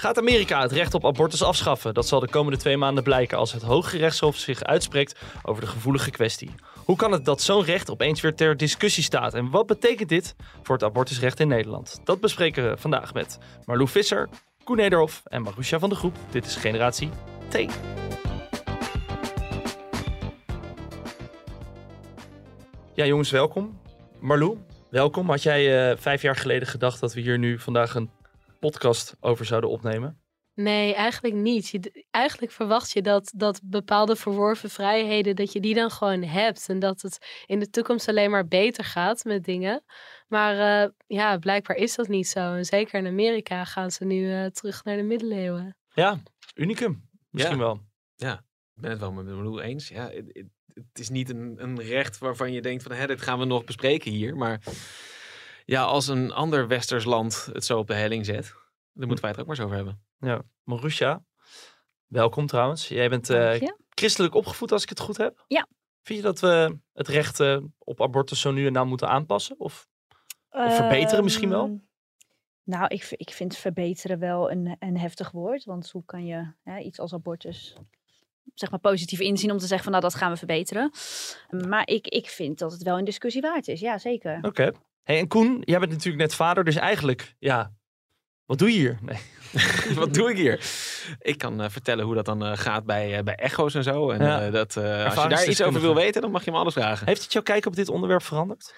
Gaat Amerika het recht op abortus afschaffen? Dat zal de komende twee maanden blijken als het Hoge Rechtshof zich uitspreekt over de gevoelige kwestie. Hoe kan het dat zo'n recht opeens weer ter discussie staat? En wat betekent dit voor het abortusrecht in Nederland? Dat bespreken we vandaag met Marlou Visser, Koen Nederhof en Marusha van de Groep. Dit is Generatie T. Ja, jongens, welkom. Marlou, welkom. Had jij uh, vijf jaar geleden gedacht dat we hier nu vandaag een podcast over zouden opnemen? Nee, eigenlijk niet. Je, eigenlijk verwacht je dat, dat bepaalde verworven vrijheden, dat je die dan gewoon hebt. En dat het in de toekomst alleen maar beter gaat met dingen. Maar uh, ja, blijkbaar is dat niet zo. En zeker in Amerika gaan ze nu uh, terug naar de middeleeuwen. Ja, unicum. Misschien Ja. wel. Ja, ik ben het wel met Marloe eens. Ja, het is niet een, een recht waarvan je denkt van hè, dit gaan we nog bespreken hier. Maar ja, als een ander westers land het zo op de helling zet, dan moeten wij het er ook maar eens over hebben. Ja, Marusha, welkom trouwens. Jij bent eh, christelijk opgevoed als ik het goed heb. Ja. Vind je dat we het recht eh, op abortus zo nu en dan moeten aanpassen? Of, of verbeteren misschien wel? Ehm, Nou, ik, ik vind verbeteren wel een, een heftig woord. Want hoe kan je hè, iets als abortus zeg maar positief inzien om te zeggen van nou dat gaan we verbeteren. Maar ik, ik vind dat het wel een discussie waard is. Ja, zeker. Oké. Hey, en Koen, jij bent natuurlijk net vader, dus eigenlijk, ja, wat doe je hier? Nee. Wat doe ik hier? Ik kan eh, vertellen hoe dat dan eh, gaat bij, eh, bij echo's en zo. En Ja. dat, als je daar iets over wil weten, dan mag je me alles vragen. Heeft het jouw kijk op dit onderwerp veranderd?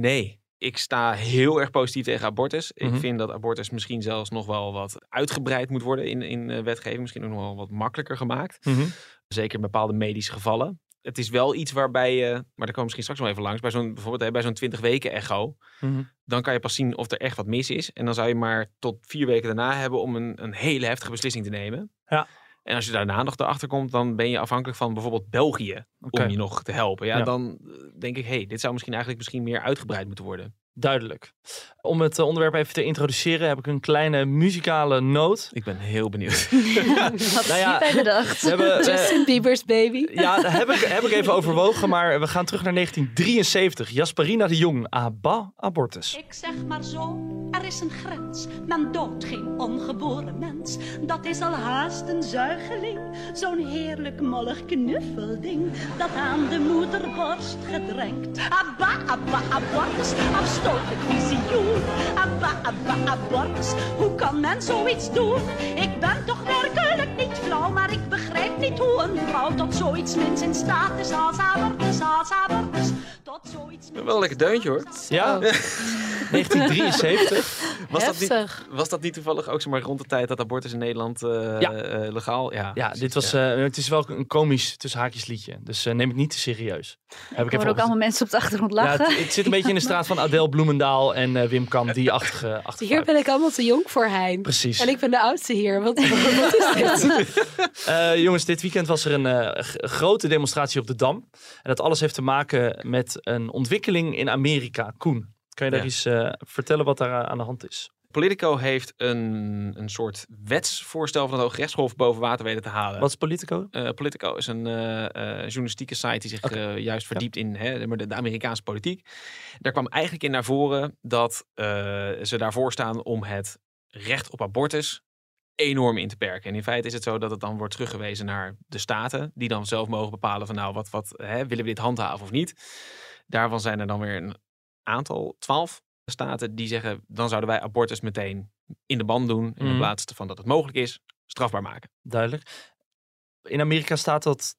Nee. Ik sta heel erg positief tegen abortus. Mhm. Ik vind dat abortus misschien zelfs nog wel wat uitgebreid moet worden in, in wetgeving. Misschien ook nog wel wat makkelijker gemaakt. Zeker in bepaalde medische gevallen. Het is wel iets waarbij je, maar daar komen misschien straks nog even langs, bij zo'n bijvoorbeeld bij zo'n 20 weken echo, Mhm. dan kan je pas zien of er echt wat mis is. En dan zou je maar tot vier weken daarna hebben om een, een hele heftige beslissing te nemen. Ja. En als je daarna nog erachter komt, dan ben je afhankelijk van bijvoorbeeld België om je nog te helpen. Ja, Ja. dan eh, denk ik, hey, dit zou misschien eigenlijk misschien meer uitgebreid moeten worden. Duidelijk. Om het eh, onderwerp even te introduceren heb ik een kleine muzikale noot. Ik ben heel benieuwd. Wat Nou ja, heb jij bedacht? We hebben, eh, Justin Bieber's baby. ja, daar heb ik, heb ik even overwogen, maar we gaan terug naar 1973. Jasperina de Jong, Abba Abortus. Ik zeg maar zo, er is een grens. Men doodt geen ongeboren mens. Dat is al haast een zuigeling. Zo'n heerlijk mollig knuffelding. Dat aan de moederborst gedrenkt. Abba, abba, abortus. Afstotelijk visioen. Abba, abba, abortus. Hoe kan men zoiets doen? Ik ben toch werkelijk niet flauw. Maar ik begrijp niet hoe een vrouw tot zoiets mens in staat is. Als abortus, als abortus. Tot zoiets Wel een lekker deuntje hoor. Ja, 1973. Was dat, niet, was dat niet toevallig ook zomaar rond de tijd dat abortus in Nederland eh, Ja. eh, legaal? Ja, Ja, dit was, ja. eh, het is wel een komisch tussen haakjes liedje. Dus eh, neem het niet te serieus. Heb Ik ik hoor even ook allemaal mensen op de achtergrond Ja, lachen. het, het zit een beetje in de straat van Adele Bloemendaal en Wim Kam, die achtige, achtige Hier ben ik allemaal te jong voor Hein. Precies. En ik ben de oudste hier. Wat, wat is dit? Eh, jongens, dit weekend was er een eh, grote demonstratie op de Dam. En dat alles heeft te maken met een ontwikkeling in Amerika. Koen, kan je daar Ja. eens eh, vertellen wat daar eh, aan de hand is? Politico heeft een, een soort wetsvoorstel van het Hooggerechtshof boven water weten te halen. Wat is Politico? Eh, Politico is een journalistieke site die zich juist verdiept in hè, de, de Amerikaanse politiek. Daar kwam eigenlijk in naar voren dat ze daarvoor staan om het recht op abortus enorm in te perken. En in feite is het zo dat het dan wordt teruggewezen naar de staten, die dan zelf mogen bepalen van nou, wat, wat hè, willen we dit handhaven of niet. Daarvan zijn er dan weer een aantal, twaalf staten die zeggen, dan zouden wij abortus meteen in de band doen. En in plaats van dat het mogelijk is, strafbaar maken. Duidelijk. In Amerika staat dat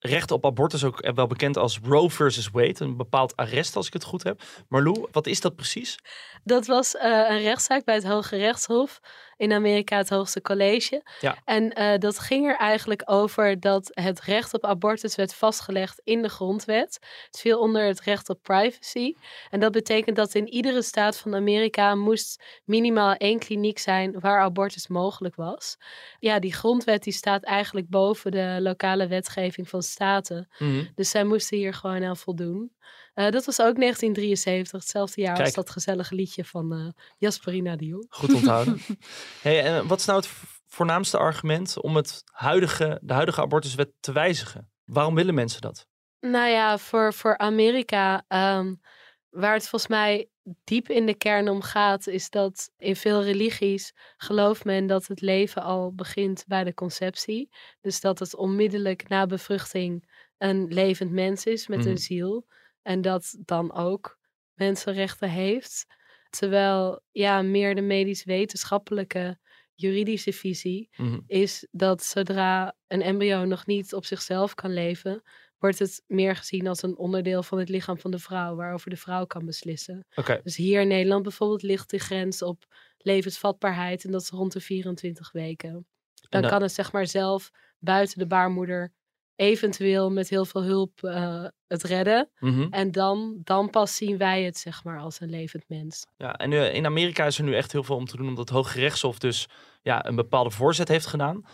recht op abortus ook wel bekend als Roe versus Wade. Een bepaald arrest, als ik het goed heb. Marlou, wat is dat precies? Dat was eh, een rechtszaak bij het Hoge Rechtshof in Amerika, het hoogste college. Ja. En eh, dat ging er eigenlijk over dat het recht op abortus werd vastgelegd in de grondwet. Het viel onder het recht op privacy. En dat betekent dat in iedere staat van Amerika moest minimaal één kliniek zijn waar abortus mogelijk was. Ja, die grondwet die staat eigenlijk boven de lokale wetgeving van staten. Mhm. Dus zij moesten hier gewoon aan voldoen. Eh, dat was ook 1973, hetzelfde jaar als dat gezellige liedje van eh Jasperina de Jong. Goed onthouden. hey, en wat is nou het voornaamste argument om het huidige, de huidige abortuswet te wijzigen? Waarom willen mensen dat? Nou ja, voor, voor Amerika, ehm, waar het volgens mij diep in de kern om gaat, is dat in veel religies gelooft men dat het leven al begint bij de conceptie. Dus dat het onmiddellijk na bevruchting een levend mens is met Mhm. een ziel. En dat dan ook mensenrechten heeft. Terwijl ja, meer de medisch-wetenschappelijke juridische visie Mhm. is dat zodra een embryo nog niet op zichzelf kan leven, wordt het meer gezien als een onderdeel van het lichaam van de vrouw, waarover de vrouw kan beslissen. Dus hier in Nederland bijvoorbeeld ligt de grens op levensvatbaarheid en dat is rond de 24 weken. Dan dan- kan het zeg maar zelf buiten de baarmoeder eventueel met heel veel hulp eh, het redden. Mhm. En dan, dan pas zien wij het zeg maar als een levend mens. Ja, en eh, in Amerika is er nu echt heel veel om te doen, omdat het Hoge Rechtshof dus ja, een bepaalde voorzet heeft gedaan.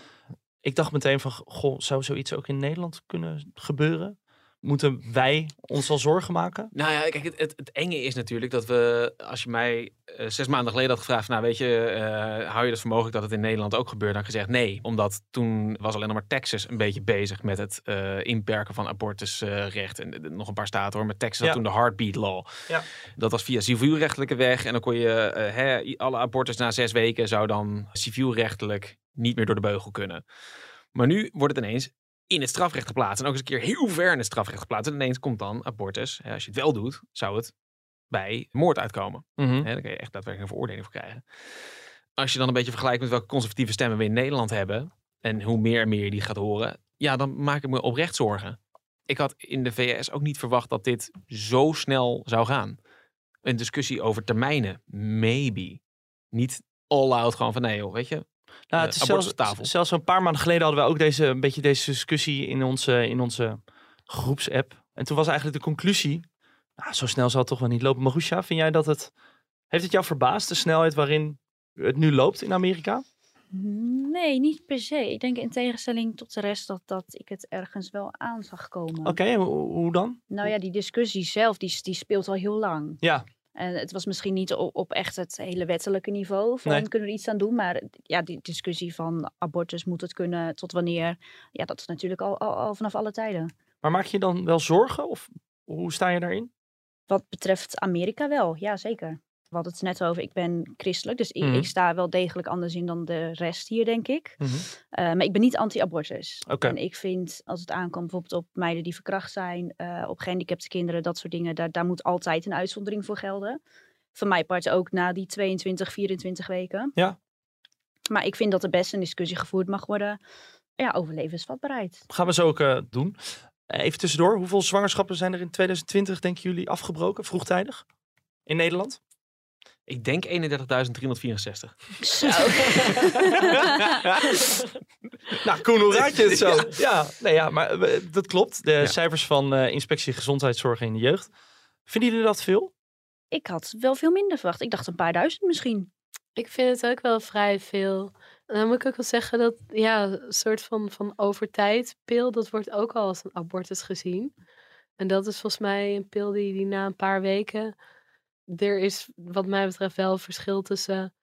Ik dacht meteen van, goh, zou zoiets ook in Nederland kunnen gebeuren? Moeten wij ons al zorgen maken? Nou ja, kijk, het, het, het enge is natuurlijk dat we, als je mij eh, zes maanden geleden had gevraagd, nou weet je, eh, hou je het voor mogelijk dat het in Nederland ook gebeurt? Dan had ik gezegd nee, omdat toen was alleen nog maar Texas een beetje bezig met het eh, inperken van abortusrecht. en nog een paar staten hoor, maar Texas had toen de heartbeat law. Ja. Dat was via civielrechtelijke weg en dan kon je, hè, alle abortus na zes weken zou dan civielrechtelijk niet meer door de beugel kunnen. Maar nu wordt het ineens in het strafrecht geplaatst. En ook eens een keer heel ver in het strafrecht geplaatst. En ineens komt dan abortus. Als je het wel doet, zou het bij moord uitkomen. Hè, dan kan je echt daadwerkelijk een veroordeling voor krijgen. Als je dan een beetje vergelijkt met welke conservatieve stemmen we in Nederland hebben. En hoe meer en meer je die gaat horen. Ja, dan maak ik me oprecht zorgen. Ik had in de VS ook niet verwacht dat dit zo snel zou gaan. Een discussie over termijnen. Maybe. Niet all out gewoon van nee joh, weet je. Nou, het is abortus zelfs, zelfs een paar maanden geleden hadden we ook deze, een beetje deze discussie in onze, in onze groepsapp. En toen was eigenlijk de conclusie, nou, zo snel zal het toch wel niet lopen. Marusha, vind jij dat het, heeft het jou verbaasd, de snelheid waarin het nu loopt in Amerika? Nee, niet per se. Ik denk in tegenstelling tot de rest dat, dat ik het ergens wel aan zag komen. Oké, hoe, hoe dan? Nou ja, die discussie zelf, die, die speelt al heel lang. Ja, En het was misschien niet op, op echt het hele wettelijke niveau van Nee. kunnen we er iets aan doen. Maar ja, die discussie van abortus moet het kunnen tot wanneer. Ja, dat is natuurlijk al, al, al vanaf alle tijden. maar maak je dan wel zorgen of hoe sta je daarin? Wat betreft Amerika wel, ja zeker. We hadden het net over, ik ben christelijk, dus ik, Mhm. ik sta wel degelijk anders in dan de rest hier, denk ik. Mhm. Eh, maar ik ben niet anti-abortus. En ik vind, als het aankomt bijvoorbeeld op meiden die verkracht zijn, eh, op gehandicapte kinderen, dat soort dingen, daar, daar moet altijd een uitzondering voor gelden. Van mij part ook na die 22, 24 weken. Ja. Maar ik vind dat er best een discussie gevoerd mag worden ja, over levensvatbaarheid. Gaan we zo ook eh, doen. Even tussendoor, hoeveel zwangerschappen zijn er in 2020, denken jullie, afgebroken, vroegtijdig? In Nederland? Ik denk 31.364. Zo. nou, Koen, hoe raad je het zo? ja. nee, ja, maar eh, dat klopt. De Ja. cijfers van eh, Inspectie Gezondheidszorg in de Jeugd. Vinden jullie dat veel? ik had wel veel minder verwacht. Ik dacht een paar duizend misschien. Ik vind het ook wel vrij veel. En dan moet ik ook wel zeggen dat ja, een soort van, van overtijdpil, dat wordt ook al als een abortus gezien. En dat is volgens mij een pil die, die na een paar weken. Er is wat mij betreft wel een verschil tussen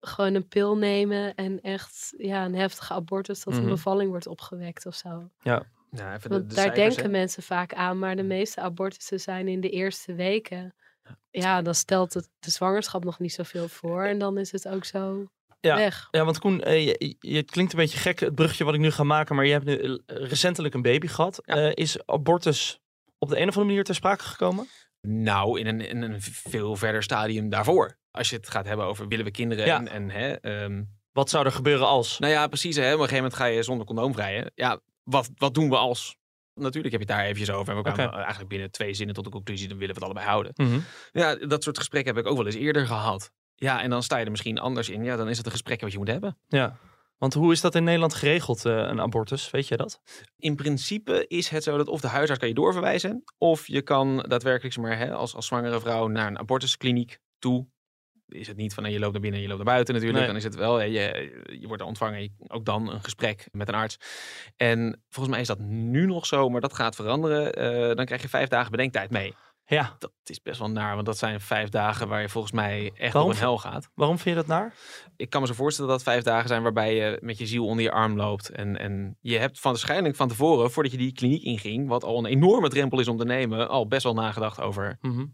gewoon een pil nemen en echt ja, een heftige abortus dat Mhm. een bevalling wordt opgewekt of zo. Ja, even de, Want de daar cijfers, denken hè. mensen vaak aan, maar de meeste abortussen zijn in de eerste weken. Ja, dan stelt het de zwangerschap nog niet zoveel voor en dan is het ook zo Ja. weg. Ja, want Koen, eh, je, je- het klinkt een beetje gek, het bruggetje wat ik nu ga maken, maar je hebt nu eh, recentelijk een baby gehad. Ja. Eh, is abortus op de een of andere manier ter sprake gekomen? Nou, in een, in een veel verder stadium daarvoor. Als je het gaat hebben over willen we kinderen Ja. en, en hè, ehm, Wat zou er gebeuren als? nou ja, precies. Hè, op een gegeven moment ga je zonder condoom vrijen. Ja, wat, wat doen we als? Natuurlijk heb je het daar eventjes over. En we kwamen eigenlijk binnen twee zinnen tot de conclusie, dan willen we het allebei houden. Mhm. Ja, dat soort gesprekken heb ik ook wel eens eerder gehad. Ja, en dan sta je er misschien anders in. Ja, dan is het een gesprek wat je moet hebben. Ja. Want hoe is dat in Nederland geregeld, eh, een abortus? Weet je dat? In principe is het zo dat of de huisarts kan je doorverwijzen, of je kan daadwerkelijk maar, hè, als, als zwangere vrouw naar een abortuskliniek toe. Is het niet van nou, je loopt naar binnen en je loopt naar buiten natuurlijk. Nee. Dan is het wel, je, je wordt er ontvangen, je- ook dan een gesprek met een arts. En volgens mij is dat nu nog zo, maar dat gaat veranderen. Eh, dan krijg je vijf dagen bedenktijd mee. Ja. Dat is best wel naar, want dat zijn vijf dagen waar je volgens mij echt Waarom? op een hel gaat. Waarom vind je dat naar? ik kan me zo voorstellen dat het vijf dagen zijn waarbij je met je ziel onder je arm loopt. En, en je hebt van waarschijnlijk van tevoren, voordat je die kliniek inging, wat al een enorme drempel is om te nemen, al best wel nagedacht over Mhm.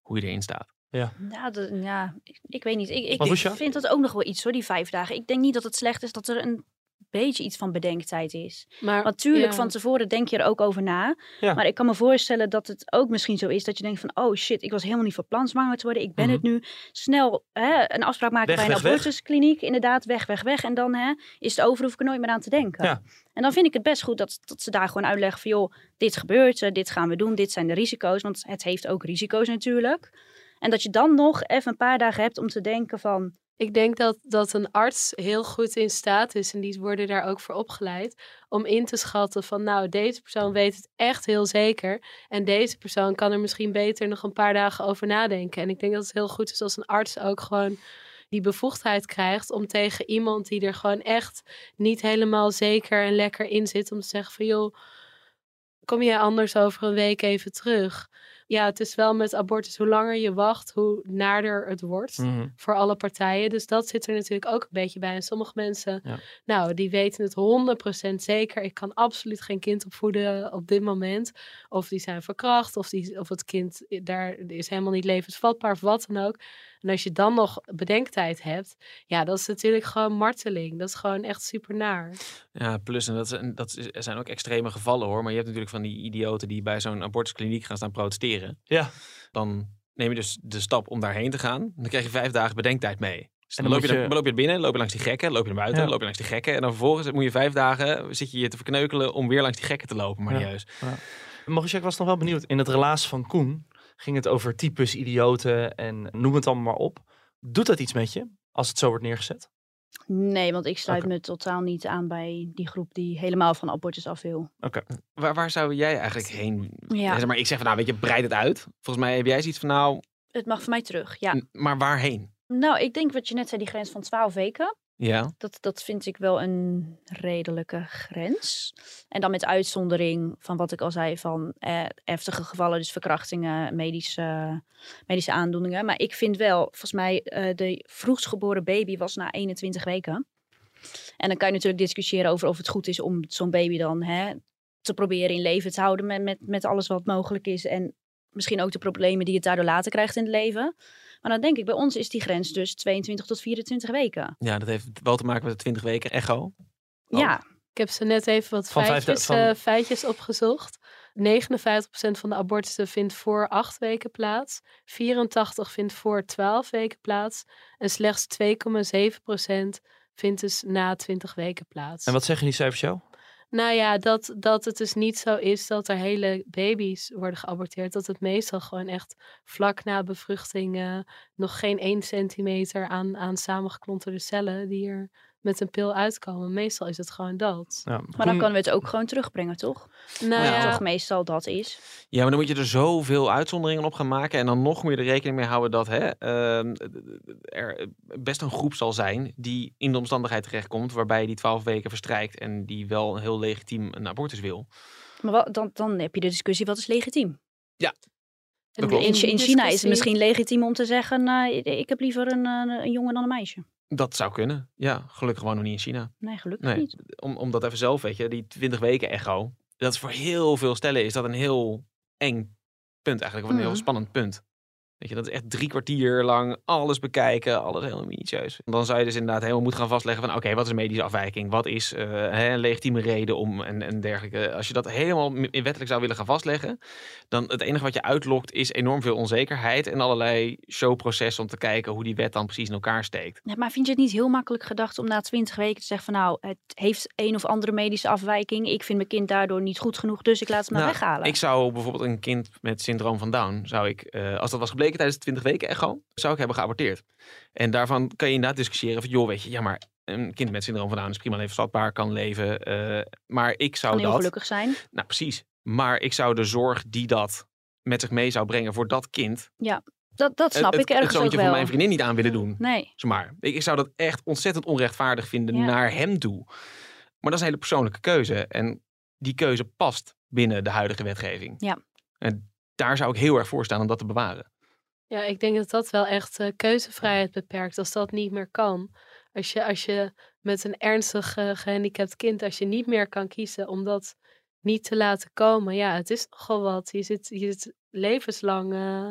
hoe je erin staat. Nou, dat- ja, ik, ik weet niet. Ik, ik, vind dat ook nog wel iets hoor, die vijf dagen. Ik denk niet dat het slecht is dat er een beetje iets van bedenktijd is. Maar Natuurlijk, ja. van tevoren denk je er ook over na. Ja. Maar ik kan me voorstellen dat het ook misschien zo is dat je denkt van... oh shit, ik was helemaal niet van plan zwanger te worden. Ik ben Mhm. het nu. Snel hè, een afspraak maken Weg, bij een weg, weg. abortuskliniek. Inderdaad, weg, weg, weg. En dan hè, is het over, hoef ik er nooit meer aan te denken. Ja. En dan vind ik het best goed dat, dat ze daar gewoon uitleggen van... joh, dit gebeurt, dit gaan we doen, dit zijn de risico's. Want het heeft ook risico's natuurlijk. En dat je dan nog even een paar dagen hebt om te denken van... Ik denk dat, dat een arts heel goed in staat is, en die worden daar ook voor opgeleid, om in te schatten van nou, deze persoon weet het echt heel zeker. En deze persoon kan er misschien beter nog een paar dagen over nadenken. En ik denk dat het heel goed is als een arts ook gewoon die bevoegdheid krijgt om tegen iemand die er gewoon echt niet helemaal zeker en lekker in zit, om te zeggen van joh, kom jij anders over een week even terug. Ja, het is wel met abortus, hoe langer je wacht, hoe naarder het wordt Mhm. voor alle partijen. Dus dat zit er natuurlijk ook een beetje bij. En sommige mensen, Ja. nou, die weten het 100% zeker. Ik kan absoluut geen kind opvoeden op dit moment. Of die zijn verkracht, of, die, of het kind daar is helemaal niet levensvatbaar, of wat dan ook. En als je dan nog bedenktijd hebt, ja, dat is natuurlijk gewoon marteling. Dat is gewoon echt super naar. Ja, plus, en dat, is, dat er zijn ook extreme gevallen hoor, maar je hebt natuurlijk van die idioten die bij zo'n abortuskliniek gaan staan protesteren. Ja. Dan neem je dus de stap om daarheen te gaan. Dan krijg je vijf dagen bedenktijd mee. Dus En dan, dan loop, je, dan loop je er binnen, loop je langs die gekken, loop je naar buiten, Ja. loop je langs die gekken. En dan vervolgens moet je vijf dagen, zit je je te verkneukelen om weer langs die gekken te lopen, maar Ja. niet juist. Maurice, ik was nog wel benieuwd. In het relaas van Koen ging het over types, idioten en noem het allemaal maar op. Doet dat iets met je als het zo wordt neergezet? Nee, want ik sluit Oké. me totaal niet aan bij die groep die helemaal van abortus af wil. Waar, waar zou jij eigenlijk heen? Ja. Zeg maar ik zeg van nou, weet je, breid het uit. Volgens mij heb jij zoiets van nou, Het mag voor mij terug, ja. n- maar waarheen? Nou, ik denk wat je net zei, die grens van 12 weken. Ja. Dat, dat vind ik wel een redelijke grens. En dan met uitzondering van wat ik al zei van eh, heftige gevallen, dus verkrachtingen, medische, medische aandoeningen. Maar ik vind wel, volgens mij, eh, de vroegst geboren baby was na 21 weken. En dan kan je natuurlijk discussiëren over of het goed is om zo'n baby dan hè, te proberen in leven te houden met, met, met alles wat mogelijk is. En misschien ook de problemen die het daardoor later krijgt in het leven. Maar dan denk ik, bij ons is die grens dus 22 tot 24 weken. ja, dat heeft wel te maken met de 20 weken echo. Oh. Ja, Ik heb ze net even wat Van feitjes, van- eh, feitjes opgezocht. 59% van de abortussen vindt voor 8 weken plaats. 84% vindt voor 12 weken plaats. En slechts 2,7% vindt dus na 20 weken plaats. En wat zeggen die cijfers jou? Nou ja, dat, dat het dus niet zo is dat er hele baby's worden geaborteerd. Dat het meestal gewoon echt vlak na bevruchting nog geen 1 centimeter aan, aan samengeklonterde cellen die er met een pil uitkomen. Meestal is het gewoon dat. Ja, Maar dan kunnen we het ook gewoon terugbrengen, toch? Nou Ja. ja, Toch meestal dat is. Ja, maar dan moet je er zoveel uitzonderingen op gaan maken. En dan nog meer de rekening mee houden dat hè, ehm, er best een groep zal zijn die in de omstandigheid terechtkomt. waarbij die 12 weken verstrijkt en die wel heel legitiem een abortus wil. Maar wat, dan, dan heb je de discussie, wat is legitiem? en klopt. In, in China is het misschien legitiem om te zeggen, eh, ik heb liever een, eh, een jongen dan een meisje. Dat zou kunnen. Ja, gelukkig gewoon nog niet in China. Nee, gelukkig Nee, niet. om, om dat even zelf, weet je, die 20 weken echo. Dat is voor heel veel stellen is dat een heel eng punt eigenlijk. Of een heel Mhm. spannend punt. Weet je, dat is echt drie kwartier lang alles bekijken, alles helemaal minutieus. Dan zou je dus inderdaad helemaal moeten gaan vastleggen van oké, wat is medische afwijking? Wat is hè, een legitieme reden om en, en dergelijke. Als je dat helemaal in wettelijk zou willen gaan vastleggen, dan het enige wat je uitlokt is enorm veel onzekerheid en allerlei showprocessen om te kijken hoe die wet dan precies in elkaar steekt. Ja, maar vind je het niet heel makkelijk gedacht om na twintig weken te zeggen van nou, het heeft een of andere medische afwijking. Ik vind mijn kind daardoor niet goed genoeg, dus ik laat het maar Nou, weghalen. Ik zou bijvoorbeeld een kind met syndroom van Down, zou ik, eh, als dat was gebleken tijdens de 20 weken echo, zou ik hebben geaborteerd. En daarvan kan je inderdaad discussiëren van, joh, weet je, ja, maar een kind met syndroom van Down is prima levensvatbaar, kan leven. eh, maar ik zou kan dat, gelukkig zijn. nou precies, maar ik zou de zorg die dat met zich mee zou brengen voor dat kind, Dat, dat snap het, ik ergens het ook zoontje wel. van mijn vriendin niet aan willen doen. Nee, Zeg maar. Ik, ik zou dat echt ontzettend onrechtvaardig vinden Ja. naar hem toe. Maar dat is een hele persoonlijke keuze. En die keuze past binnen de huidige wetgeving. Ja. En daar zou ik heel erg voor staan om dat te bewaren. Ja, ik denk dat dat wel echt eh, keuzevrijheid beperkt. Als dat niet meer kan. Als je, als je met een ernstig eh, gehandicapt kind, als je niet meer kan kiezen om dat niet te laten komen. Ja, het is nogal wat. Je zit, je zit levenslang. eh,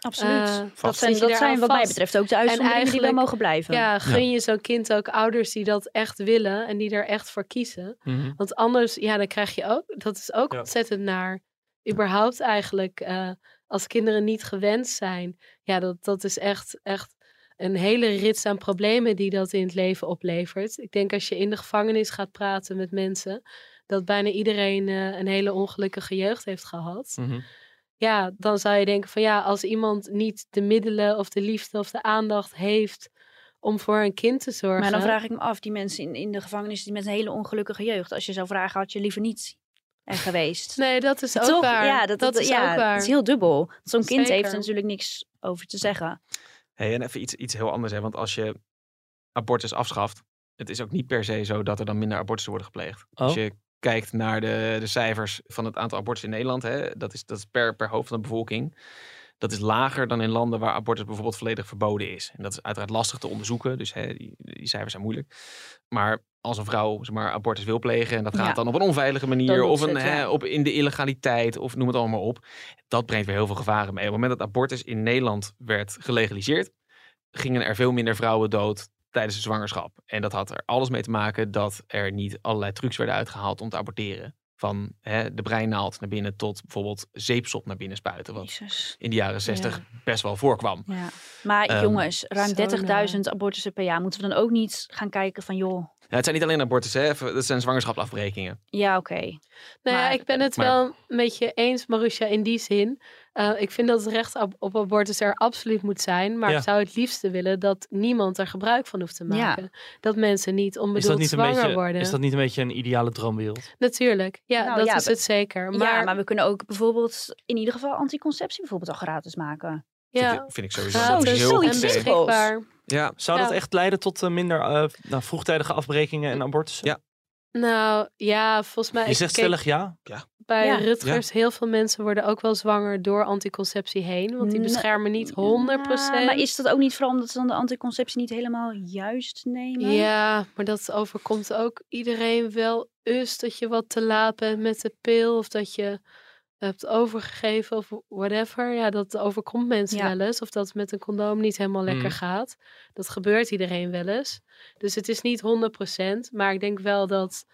absoluut. Dat vast zijn, dat zijn wat mij betreft ook de uitzonderingen die wel mogen blijven. ja, gun je zo'n kind ook ouders die dat echt willen en die er echt voor kiezen. Want anders, ja, dan krijg je ook, dat is ook Ja. ontzettend naar. Überhaupt eigenlijk, eh, als kinderen niet gewenst zijn. Ja, dat, dat is echt, echt een hele rits aan problemen die dat in het leven oplevert. Ik denk als je in de gevangenis gaat praten met mensen, dat bijna iedereen eh, een hele ongelukkige jeugd heeft gehad. Mhm. Ja, dan zou je denken van ja, als iemand niet de middelen of de liefde of de aandacht heeft om voor een kind te zorgen. Maar dan vraag ik me af, die mensen in, in de gevangenis die met een hele ongelukkige jeugd. Als je zou vragen, had je liever niet er geweest. Nee, dat is ook Toch? waar. Ja, dat, dat, is ja, ook waar. Het is heel dubbel. Zo'n kind heeft er natuurlijk niks over te zeggen. Hey, en even iets, iets heel anders. Hè? Want als je abortus afschaft, het is ook niet per se zo dat er dan minder abortussen worden gepleegd. Oh. Als je kijkt naar de, de cijfers van het aantal abortussen in Nederland, hè, dat is, dat is per, per hoofd van de bevolking. Dat is lager dan in landen waar abortus bijvoorbeeld volledig verboden is. En dat is uiteraard lastig te onderzoeken, dus hè, die, die cijfers zijn moeilijk. Maar als een vrouw zeg maar, abortus wil plegen en dat gaat Ja. dan op een onveilige manier of een, het, hè, op, in de illegaliteit of noem het allemaal maar op. Dat brengt weer heel veel gevaren mee. Op het moment dat abortus in Nederland werd gelegaliseerd, gingen er veel minder vrouwen dood tijdens de zwangerschap. En dat had er alles mee te maken dat er niet allerlei trucs werden uitgehaald om te aborteren. Van hè, de breinaald naar binnen tot bijvoorbeeld zeepsop naar binnen spuiten. Wat Jezus. in de jaren 60 best wel voorkwam. Ja. Maar Ehm, jongens, ruim zo 30.000 abortussen per jaar. Moeten we dan ook niet gaan kijken van, joh, het zijn niet alleen abortussen, hè, dat zijn zwangerschapsafbrekingen. ja oké. Nou ja, ik ben het maar- wel met je eens, Marusha, in die zin. Eh, ik vind dat het recht op, op abortus er absoluut moet zijn. Maar Ja. ik zou het liefste willen dat niemand er gebruik van hoeft te Ja. maken. Dat mensen niet Is onbedoeld dat, niet een zwanger beetje, worden. is dat niet een beetje een ideale droomwereld? Natuurlijk, ja, Nou dat ja, is het zeker. Maar, ja, maar we kunnen ook bijvoorbeeld in ieder geval anticonceptie bijvoorbeeld al gratis maken. Ja, Vind, ik, vind ik sowieso heel en beschikbaar. Ja, Zou dat echt leiden tot eh, minder eh, nou, vroegtijdige afbrekingen en abortussen? Ja. Nou ja, volgens mij. Je zegt stellig ja. bij Ja. Rutgers, heel veel mensen worden ook wel zwanger door anticonceptie heen. Want die beschermen niet 100%. Ja, maar is dat ook niet vooral omdat ze dan de anticonceptie niet helemaal juist nemen? Ja, maar dat overkomt ook iedereen wel eens dat je wat te laat bent met de pil of dat je hebt overgegeven of whatever. Ja, dat overkomt mensen Ja. wel eens. Of dat het met een condoom niet helemaal lekker Mhm. gaat. Dat gebeurt iedereen wel eens. Dus het is niet 100%, maar ik denk wel dat,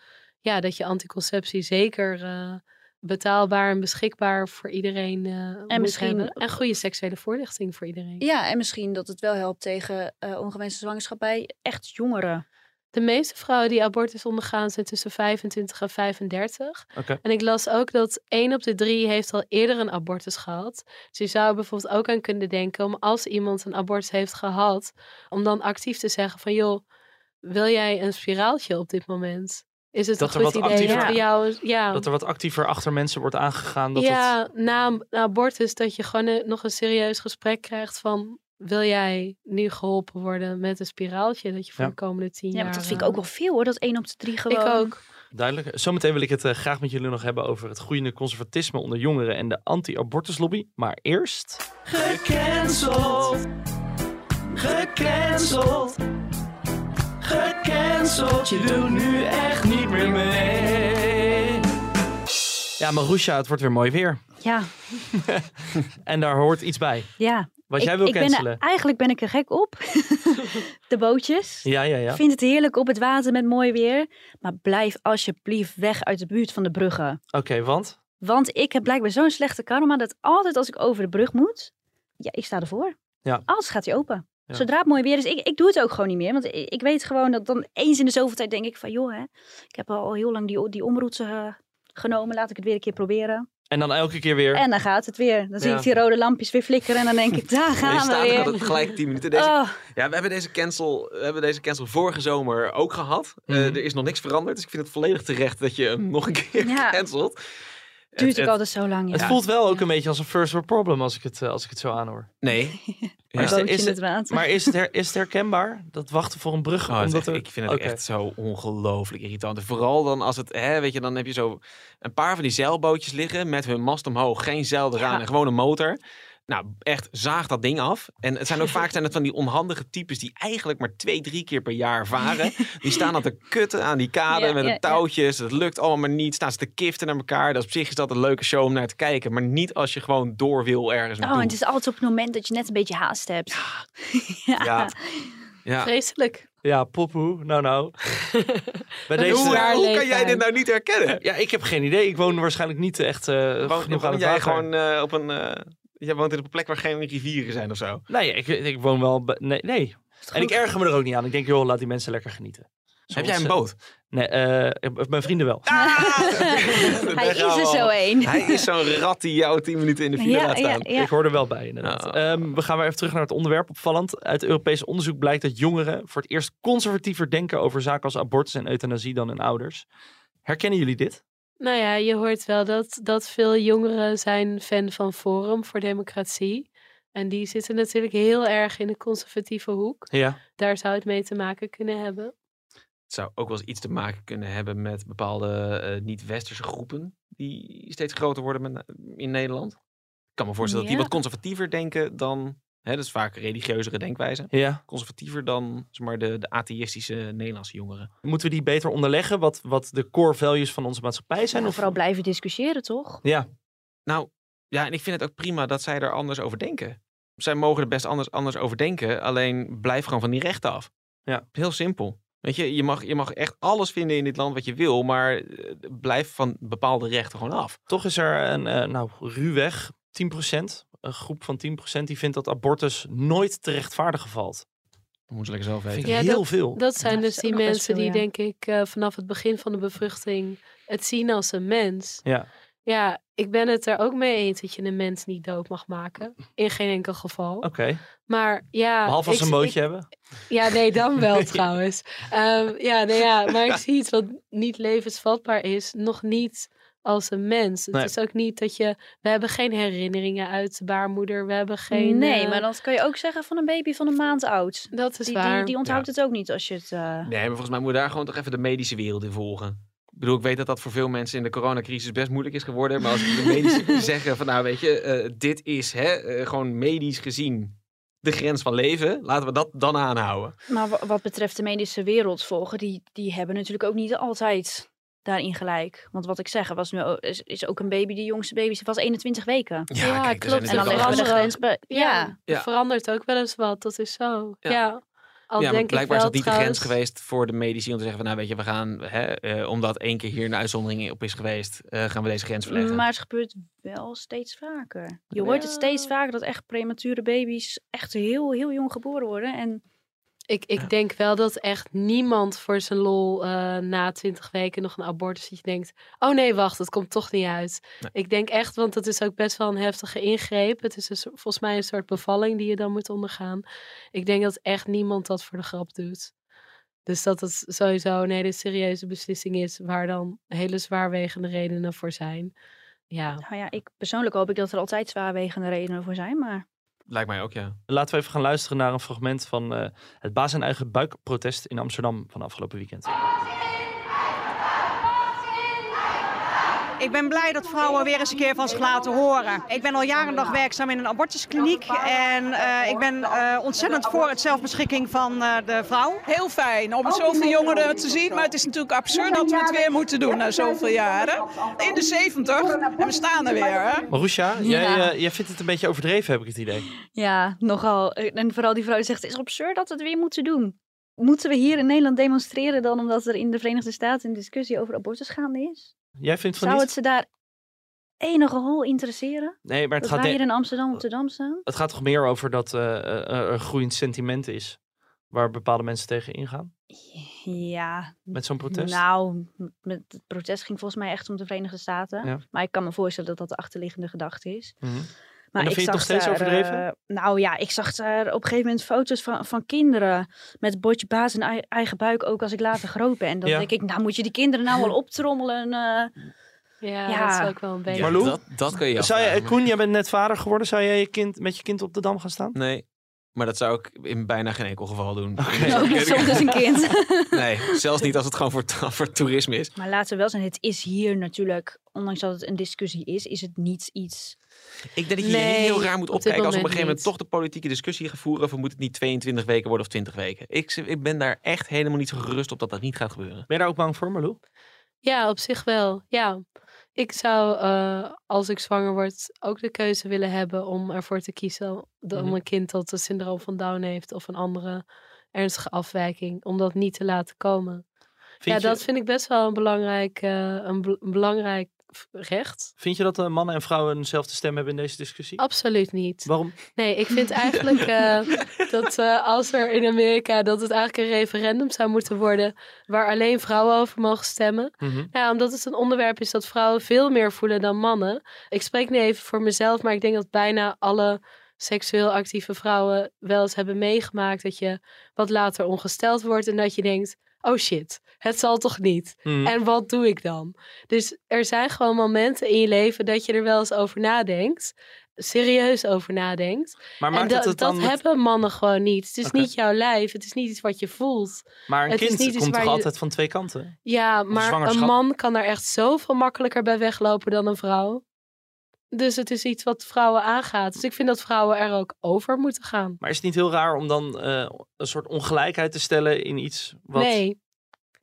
ja, dat je anticonceptie zeker eh, betaalbaar en beschikbaar voor iedereen eh moet misschien- hebben. En goede seksuele voorlichting voor iedereen. Ja, en misschien dat het wel helpt tegen eh, ongewenste zwangerschap bij echt jongeren. De meeste vrouwen die abortus ondergaan zijn tussen 25 en 35. Oké. En ik las ook dat 1 op de 3 heeft al eerder een abortus gehad. Dus je zou er bijvoorbeeld ook aan kunnen denken om als iemand een abortus heeft gehad, om dan actief te zeggen van joh, wil jij een spiraaltje op dit moment? Is het Dat een goed idee actiever- voor jou? Ja, Dat er wat actiever achter mensen wordt aangegaan. Dat het, ja na na abortus dat je gewoon een- nog een serieus gesprek krijgt van wil jij nu geholpen worden met een spiraaltje dat je voor Ja. de komende tien Ja, jaar... maar dat vind ik ook wel veel hoor, dat 1 op de 3 gewoon. Ik ook. Duidelijk. Zometeen wil ik het eh, graag met jullie nog hebben over het groeiende conservatisme onder jongeren en de anti-abortuslobby. Maar eerst. Gecanceld. Gecanceld. Gecanceld. Je doet nu echt niet meer mee. Ja, Marusha, het wordt weer mooi weer. Ja, En daar hoort iets bij. ja. Wat ik, jij wil ik ben er, eigenlijk ben ik er gek op. de bootjes. Ja, ja, Ik ja. vind het heerlijk op het water met mooi weer. Maar blijf alsjeblieft weg uit de buurt van de bruggen. Oké, want? Want ik heb blijkbaar zo'n slechte karma dat altijd als ik over de brug moet, ja, ik sta ervoor. Ja. Alles gaat hij open. Ja. Zodra het mooi weer is, ik, ik doe het ook gewoon niet meer. Want ik, ik weet gewoon dat dan eens in de zoveel tijd denk ik van, joh, hè, ik heb al heel lang die, die omroute eh, genomen, laat ik het weer een keer proberen. En dan elke keer weer. En dan gaat het weer. Dan zie Ja. ik die rode lampjes weer flikkeren en dan denk ik, daar gaan we staat weer. altijd gelijk 10 minuten. Deze, Oh, Ja, we hebben deze cancel, we hebben deze cancel vorige zomer ook gehad. Eh, Mhm. er is nog niks veranderd, dus ik vind het volledig terecht dat je hem nog een keer Ja. cancelt. Duurt Het- ook het- altijd zo lang. Ja. Het voelt wel ook een beetje als een first world problem als ik het, eh, als ik het zo aanhoor. Nee. Maar Ja. is, het- is, maar is het, her- is het herkenbaar? Dat wachten voor een brug? Oh, omdat echt- er- ik vind het echt zo ongelooflijk irritant. Vooral dan als het, hè, weet je, dan heb je zo een paar van die zeilbootjes liggen met hun mast omhoog, geen zeil eraan Ja. en gewoon een motor. Nou, echt, zaag dat ding af. En het zijn ook vaak zijn het van die onhandige types die eigenlijk maar twee, drie keer per jaar varen. Die staan dan te kutten aan die kade Ja, met ja. touwtjes. Het lukt allemaal maar niet. Staan ze te kiften naar elkaar. Dat is op zich is dat een leuke show om naar te kijken. Maar niet als je gewoon door wil ergens Oh, en het is altijd op het moment dat je net een beetje haast hebt. Ja. Ja. Ja. Vreselijk. Ja, poepoe. Nou, nou. Bij deze... Hoe, kan jij dit nou niet herkennen? Ja, ik heb geen idee. Ik woon waarschijnlijk niet echt eh Woon, genoeg aan het jij water. gewoon eh, op een... eh, jij woont op een plek waar geen rivieren zijn of zo? Nee, ik, ik woon wel... Nee, nee. En ik erger me er ook niet aan. Ik denk, joh, laat die mensen lekker genieten. Heb jij een boot? Nee, eh, mijn vrienden wel. Hij Daar is er zo één. Hij is zo'n rat die jou tien minuten in de file Ja, laat staan. ja. Ik hoor er wel bij, inderdaad. Oh. Ehm, we gaan weer even terug naar het onderwerp. Opvallend. Uit Europees onderzoek blijkt dat jongeren voor het eerst conservatiever denken over zaken als abortus en euthanasie dan hun ouders. Herkennen jullie dit? Nou ja, je hoort wel dat, dat veel jongeren zijn fan van Forum voor Democratie. En die zitten natuurlijk heel erg in de conservatieve hoek. Ja. Daar zou het mee te maken kunnen hebben. Het zou ook wel eens iets te maken kunnen hebben met bepaalde eh, niet-westerse groepen die steeds groter worden met, in Nederland. Ik kan me voorstellen dat die wat conservatiever denken dan, hè, dat is vaak religieuzere denkwijze, Ja. conservatiever dan zeg maar, de, de atheïstische Nederlandse jongeren. Moeten we die beter onderleggen? Wat, wat de core values van onze maatschappij zijn? Ja, of... vooral blijven discussiëren, toch? Ja. Nou, ja, en ik vind het ook prima dat zij er anders over denken. Zij mogen er best anders, anders over denken, alleen blijf gewoon van die rechten af. Ja. Heel simpel. Weet je, je mag, je mag echt alles vinden in dit land wat je wil, maar eh, blijf van bepaalde rechten gewoon af. Toch is er een, eh, nou, ruwweg 10%, een groep van 10% die vindt dat abortus nooit te rechtvaardigen valt. Dat moeten ze lekker zelf Dat weten. Ja, heel veel. Dat zijn dat dus die mensen veel, die, ja. denk ik, eh, vanaf het begin van de bevruchting het zien als een mens. Ja. Ja, ik ben het er ook mee eens dat je een mens niet dood mag maken. In geen enkel geval. Oké, Maar ja. behalve als ze een bootje ik- hebben. Ja, nee, dan wel trouwens. Ehm, ja, nee, ja, maar ik zie iets wat niet levensvatbaar is, nog niet als een mens. Het Nee. is ook niet dat je... We hebben geen herinneringen uit de baarmoeder. We hebben geen... nee, eh, maar dat kan je ook zeggen van een baby van een maand oud. Dat is Die, waar. die, die onthoudt het ook niet als je het... eh, Nee, maar volgens mij moet je daar gewoon toch even de medische wereld in volgen. Ik bedoel, ik weet dat dat voor veel mensen in de coronacrisis best moeilijk is geworden. Maar als de medici zeggen van nou weet je, eh, dit is hè, eh, gewoon medisch gezien de grens van leven. Laten we dat dan aanhouden. Maar wa- wat betreft de medische wereld volgen, die, die hebben natuurlijk ook niet altijd daarin gelijk. Want wat ik zeg, was nu, is, is ook een baby, die jongste baby was 21 weken. Ja, klopt. En dan we de grens bij... Ja, er verandert ook wel eens wat. Dat is zo. Ja. Ja. Al ja, maar denk ik blijkbaar wel is dat niet de grens geweest voor de medici om te zeggen van nou weet je, we gaan, hè, eh, omdat één keer hier een uitzondering op is geweest, eh, gaan we deze grens verleggen. maar het gebeurt wel steeds vaker. Je hoort het steeds vaker dat echt premature baby's echt heel, heel jong geboren worden. En Ik, ik Ja. denk wel dat echt niemand voor zijn lol eh, na twintig weken nog een abortus dat je denkt, oh nee, wacht, het komt toch niet uit. Nee. Ik denk echt, want het is ook best wel een heftige ingreep. Het is soort- volgens mij een soort bevalling die je dan moet ondergaan. Ik denk dat echt niemand dat voor de grap doet. Dus dat het sowieso een hele serieuze beslissing is waar dan hele zwaarwegende redenen voor zijn. Ja, nou ja, ik persoonlijk hoop ik dat er altijd zwaarwegende redenen voor zijn. Maar Lijkt mij ook, ja. Laten we even gaan luisteren naar een fragment van eh, het baas en eigen buikprotest in Amsterdam van afgelopen weekend. Ik ben blij dat vrouwen weer eens een keer van zich laten horen. Ik ben al jaren dag werkzaam in een abortuskliniek. En eh, ik ben eh, ontzettend voor het zelfbeschikking van eh, de vrouw. Heel fijn om zoveel jongeren te zien. Maar het is natuurlijk absurd dat we het weer moeten doen na zoveel jaren. In de 70 en we staan er weer. Hè? Marusha, jij, Ja. eh, jij vindt het een beetje overdreven, heb ik het idee. Ja, nogal. En vooral die vrouw die zegt, het is absurd dat we het weer moeten doen. Moeten we hier in Nederland demonstreren dan omdat er in de Verenigde Staten een discussie over abortus gaande is? Jij vindt van Zou niet? het ze daar enige hol interesseren? Nee, maar het Dat gaat, wij hier in Amsterdam op de Dam staan? het gaat toch meer over dat eh, eh, er een groeiend sentiment is. Waar bepaalde mensen tegen ingaan. Ja, Met zo'n protest. nou, met het protest ging volgens mij echt om de Verenigde Staten. Ja. Maar ik kan me voorstellen dat dat de achterliggende gedachte is. Mhm. Maar ik vind je het nog steeds daar, overdreven? eh, nou ja, ik zag daar op een gegeven moment foto's van, van kinderen met bordje baas en ei- eigen buik ook als ik later groot ben. Dan Ja. denk ik, nou moet je die kinderen nou wel optrommelen. eh. Ja, Ja. dat is ook wel een beetje. Marlou? dat, dat kun je Zou Koen, jij bent net vader geworden. Zou jij je kind, met je kind op de dam gaan staan? Nee, maar dat zou ik in bijna geen enkel geval doen. Ook niet soms een kind. Nee, zelfs niet als het gewoon voor, voor toerisme is. maar laten we wel zijn, het is hier natuurlijk, ondanks dat het een discussie is, is het niet iets... Ik denk dat je Nee, heel raar moet op opkijken als op een gegeven moment niet. toch de politieke discussie gaat voeren. Of moet het niet 22 weken worden of 20 weken? Ik, ik ben daar echt helemaal niet zo gerust op dat dat niet gaat gebeuren. Ben je daar ook bang voor, Marlou? Ja, op zich wel. Ja. Ik zou, eh, als ik zwanger word, ook de keuze willen hebben om ervoor te kiezen de- om Mhm. een kind dat het syndroom van Down heeft of een andere ernstige afwijking, om dat niet te laten komen. Vind, ja, je, dat vind ik best wel een belangrijk, een, bel- een belangrijk recht. vind je dat eh, mannen en vrouwen eenzelfde stem hebben in deze discussie? Absoluut niet. Waarom? Nee, ik vind eigenlijk eh, dat eh, als er in Amerika dat het eigenlijk een referendum zou moeten worden waar alleen vrouwen over mogen stemmen. Mhm. Ja, omdat het een onderwerp is dat vrouwen veel meer voelen dan mannen. Ik spreek nu even voor mezelf, maar ik denk dat bijna alle seksueel actieve vrouwen wel eens hebben meegemaakt dat je wat later ongesteld wordt en dat je denkt, oh shit, het zal toch niet? Mhm. En wat doe ik dan? Dus er zijn gewoon momenten in je leven dat je er wel eens over nadenkt. Serieus over nadenkt. Maar En maakt dat, het dan... dat met- hebben mannen gewoon niet. Het is niet jouw lijf. Het is niet iets wat je voelt. Maar een het is kind niet iets komt toch je- altijd van twee kanten? Ja, maar een man kan daar echt zoveel makkelijker bij weglopen dan een vrouw. Dus het is iets wat vrouwen aangaat. Dus ik vind dat vrouwen er ook over moeten gaan. Maar is het niet heel raar om dan eh, een soort ongelijkheid te stellen in iets wat... Nee.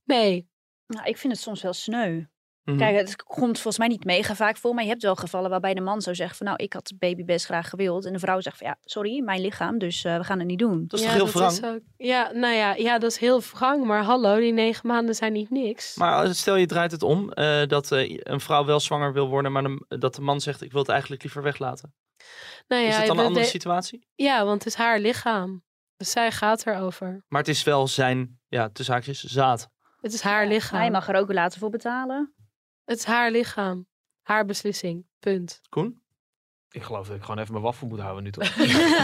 Nee. Nou, ik vind het soms wel sneu. Mhm. Kijk, het komt volgens mij niet mega vaak voor, maar je hebt wel gevallen waarbij de man zou zeggen van nou, ik had de baby best graag gewild. En de vrouw zegt van ja, sorry, mijn lichaam, dus eh, we gaan het niet doen. Dat is ja, toch heel dat wrang? is ook- ja, nou ja, ja, dat is heel wrang. Maar hallo, die negen maanden zijn niet niks. Maar als- stel je draait het om, eh, dat eh, een vrouw wel zwanger wil worden, maar de- dat de man zegt ik wil het eigenlijk liever weglaten. nou ja, is het dan een andere situatie? Ja, want het is haar lichaam. Dus zij gaat erover. Maar het is wel zijn, ja, tussen haakjes, zaad. Het is haar lichaam. Hij mag er ook later voor betalen. Het is haar lichaam. Haar beslissing. Punt. Koen? Ik geloof dat ik gewoon even mijn waffel moet houden nu toch?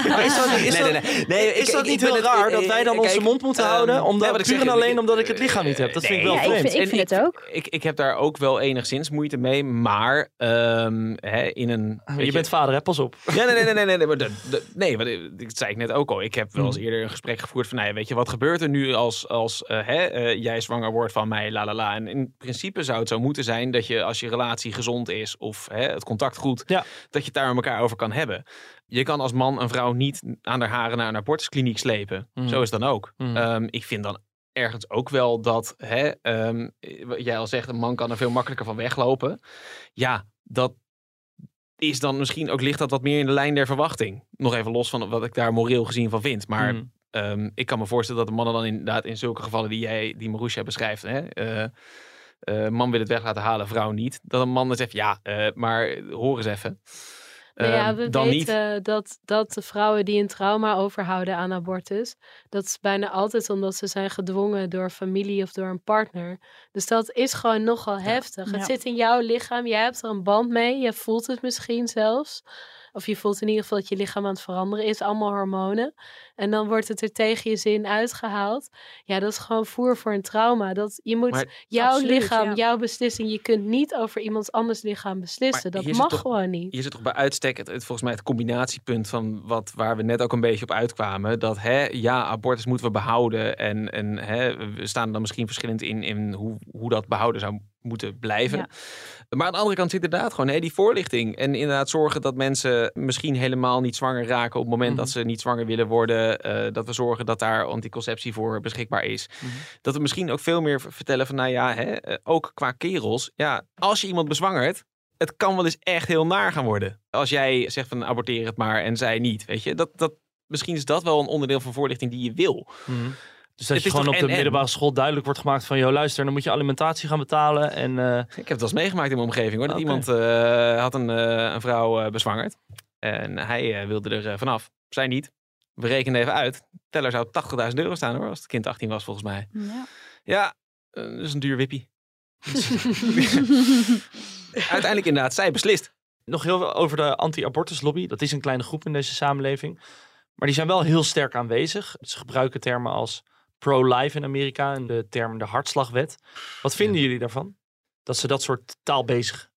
Maar is dat, is Nee, dat, nee, nee. Nee, is ik- dat ik niet heel het- raar dat wij dan kijk, onze mond moeten ehm, houden? nee, Omdat, wat ik puur zeg, en alleen ik- omdat ik het lichaam niet heb. Dat vind ik wel ja, ik vreemd. vind- ik En vind het ook. Ik, ik heb daar ook wel enigszins moeite mee, maar ehm, hè, in een... weet Je bent vader, hè? Pas op. Ja, nee, nee, nee, nee, nee, nee, maar de- de- nee, want ik- dat zei ik net ook al. Ik heb wel eens Hmm. eerder een gesprek gevoerd van, nou ja, weet je, wat gebeurt er nu als, als eh, hè, eh, jij zwanger wordt van mij, la la la. En in principe zou het zo moeten zijn dat je, als je relatie gezond is of hè, het contact goed, Ja. dat je daar elkaar over kan hebben. Je kan als man een vrouw niet aan haar haren naar een abortuskliniek slepen. Hmm. Zo is dan ook. Hmm. Ehm, ik vind dan ergens ook wel dat, hè, wat jij al zegt, een man kan er veel makkelijker van weglopen. Ja, dat is dan misschien ook ligt dat wat meer in de lijn der verwachting. Nog even los van wat ik daar moreel gezien van vind. Maar Mm. ehm, ik kan me voorstellen dat de mannen dan inderdaad in zulke gevallen die jij, die Marusha beschrijft, hè, eh, eh, man wil het weg laten halen, vrouw niet. Dat een man dan zegt, ja, eh, maar hoor eens even. Nou ja, Ehm, we dan niet. weten dat, dat de vrouwen die een trauma overhouden aan abortus, dat is bijna altijd omdat ze zijn gedwongen door familie of door een partner. Dus dat is gewoon nogal heftig. Het zit in jouw lichaam, jij hebt er een band mee, je voelt het misschien zelfs. Of je voelt in ieder geval dat je lichaam aan het veranderen is, allemaal hormonen. En dan wordt het er tegen je zin uitgehaald. Ja, dat is gewoon voer voor een trauma. Dat, je moet Maar- jouw Absoluut, lichaam, ja. jouw beslissing, je kunt niet over iemands anders lichaam beslissen. Maar Dat mag toch- gewoon niet. Hier zit toch bij uitstek het, het- volgens mij het combinatiepunt van wat waar we net ook een beetje op uitkwamen. Dat hè, ja, abortus moeten we behouden. En, en hè, we staan er dan misschien verschillend in, in hoe, hoe dat behouden zou moeten blijven. Ja. Maar aan de andere kant zit inderdaad gewoon hè, die voorlichting. En inderdaad zorgen dat mensen misschien helemaal niet zwanger raken op het moment dat Mhm. ze niet zwanger willen worden. Eh, dat we zorgen dat daar anticonceptie voor beschikbaar is. Mhm. Dat we misschien ook veel meer vertellen van, nou ja, hè, eh, ook qua kerels. Ja, als je iemand bezwangert, het kan wel eens echt heel naar gaan worden. Als jij zegt van aborteer het maar en zij niet, weet je. Dat, dat, misschien is dat wel een onderdeel van voorlichting die je wil. Mhm. Dus dat Het je is gewoon op de middelbare school duidelijk wordt gemaakt van... joh, luister, dan moet je alimentatie gaan betalen. En eh, Ik heb het wel eens meegemaakt in mijn omgeving hoor. Dat iemand eh, had een, eh, een vrouw eh, bezwangerd. En hij eh, wilde er vanaf. Zij niet. We rekenen even uit. Teller zou 80.000 euro staan hoor. Als het kind 18 was volgens mij. Ja. Ja, dat is een duur wippie. Uiteindelijk inderdaad, zij beslist. nog heel veel over de anti-abortuslobby. Dat is een kleine groep in deze samenleving. Maar die zijn wel heel sterk aanwezig. Ze gebruiken termen als pro-life in Amerika en de term de hartslagwet. Wat vinden jullie daarvan? Dat ze dat soort taal bezig.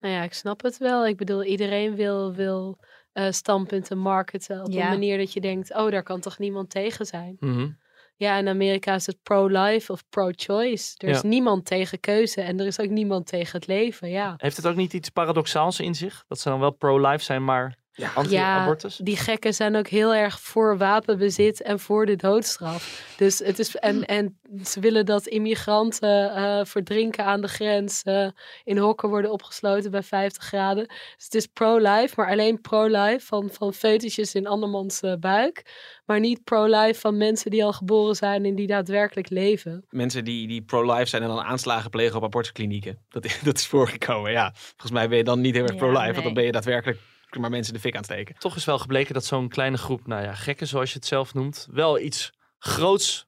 Nou ja, ik snap het wel. Ik bedoel, iedereen wil, wil eh, standpunten marketen op Ja. een manier dat je denkt, oh, daar kan toch niemand tegen zijn. Mhm. Ja, in Amerika is het pro-life of pro-choice. Er is Ja. niemand tegen keuze en er is ook niemand tegen het leven, ja. Heeft het ook niet iets paradoxaals in zich? Dat ze dan wel pro-life zijn, maar anti-abortus? die gekken zijn ook heel erg voor wapenbezit en voor de doodstraf. Dus het is, en, en ze willen dat immigranten eh, verdrinken aan de grens, eh, in hokken worden opgesloten bij 50 graden. Dus het is pro-life, maar alleen pro-life van, van foetusjes in andermans eh, buik. Maar niet pro-life van mensen die al geboren zijn en die daadwerkelijk leven. Mensen die, die pro-life zijn en dan aanslagen plegen op abortusklinieken. Dat, is- dat is voorgekomen, ja. Volgens mij ben je dan niet heel erg Ja, pro-life. Want dan ben je daadwerkelijk maar mensen de fik aan het steken. Toch is wel gebleken dat zo'n kleine groep, nou ja, gekken zoals je het zelf noemt, wel iets groots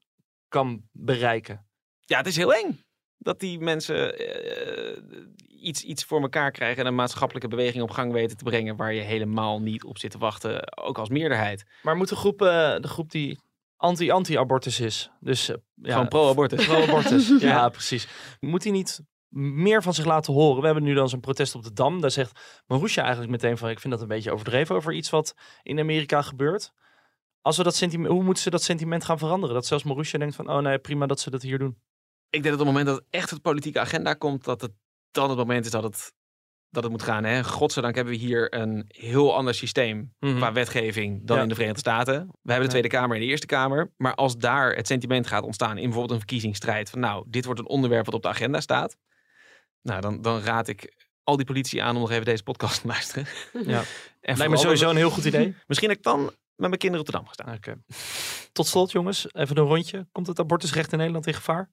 kan bereiken. Ja, het is heel eng. Dat die mensen eh, iets, iets voor elkaar krijgen en een maatschappelijke beweging op gang weten te brengen waar je helemaal niet op zit te wachten, ook als meerderheid. Maar moet de groep, eh, de groep die anti-anti-abortus is, dus eh, ja, Gewoon pro-abortus. Pro-abortus. ja, precies. Moet hij niet meer van zich laten horen? We hebben nu dan zo'n protest op de Dam. Daar zegt Marusha eigenlijk meteen van... ik vind dat een beetje overdreven over iets wat in Amerika gebeurt. Als we dat sentiment, hoe moeten ze dat sentiment gaan veranderen? Dat zelfs Marusha denkt van... oh nee, prima dat ze dat hier doen. Ik denk dat op het moment dat echt het politieke agenda komt, dat het dan het moment is dat het, dat het moet gaan. Hè? Godzijdank hebben we hier een heel ander systeem Mhm. qua wetgeving dan Ja. in de Verenigde Staten. We hebben de. Tweede Kamer en de Eerste Kamer. Maar als daar het sentiment gaat ontstaan in bijvoorbeeld een verkiezingsstrijd van nou, dit wordt een onderwerp wat op de agenda staat. Nou, dan, dan raad ik al die politie aan om nog even deze podcast te luisteren. Ja. En Lijkt me sowieso een heel goed idee. Misschien dat ik dan met mijn kinderen op de Dam ga staan. Oké. Tot slot jongens, even een rondje. Komt het abortusrecht in Nederland in gevaar?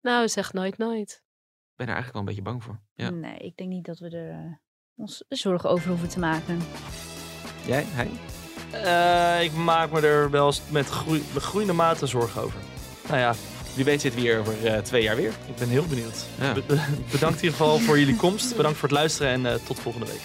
Nou, zeg nooit nooit. Ik ben er eigenlijk wel een beetje bang voor. Ja. Nee, ik denk niet dat we er eh, ons zorgen over hoeven te maken. Jij? Hij? Eh, ik maak me er wel eens met, met groeiende mate zorgen over. Nou ja, Wie weet zitten we hier over eh, twee jaar weer. ik ben heel benieuwd. Ja. Be- be- bedankt in ieder geval voor jullie komst. Bedankt voor het luisteren en eh, tot volgende week.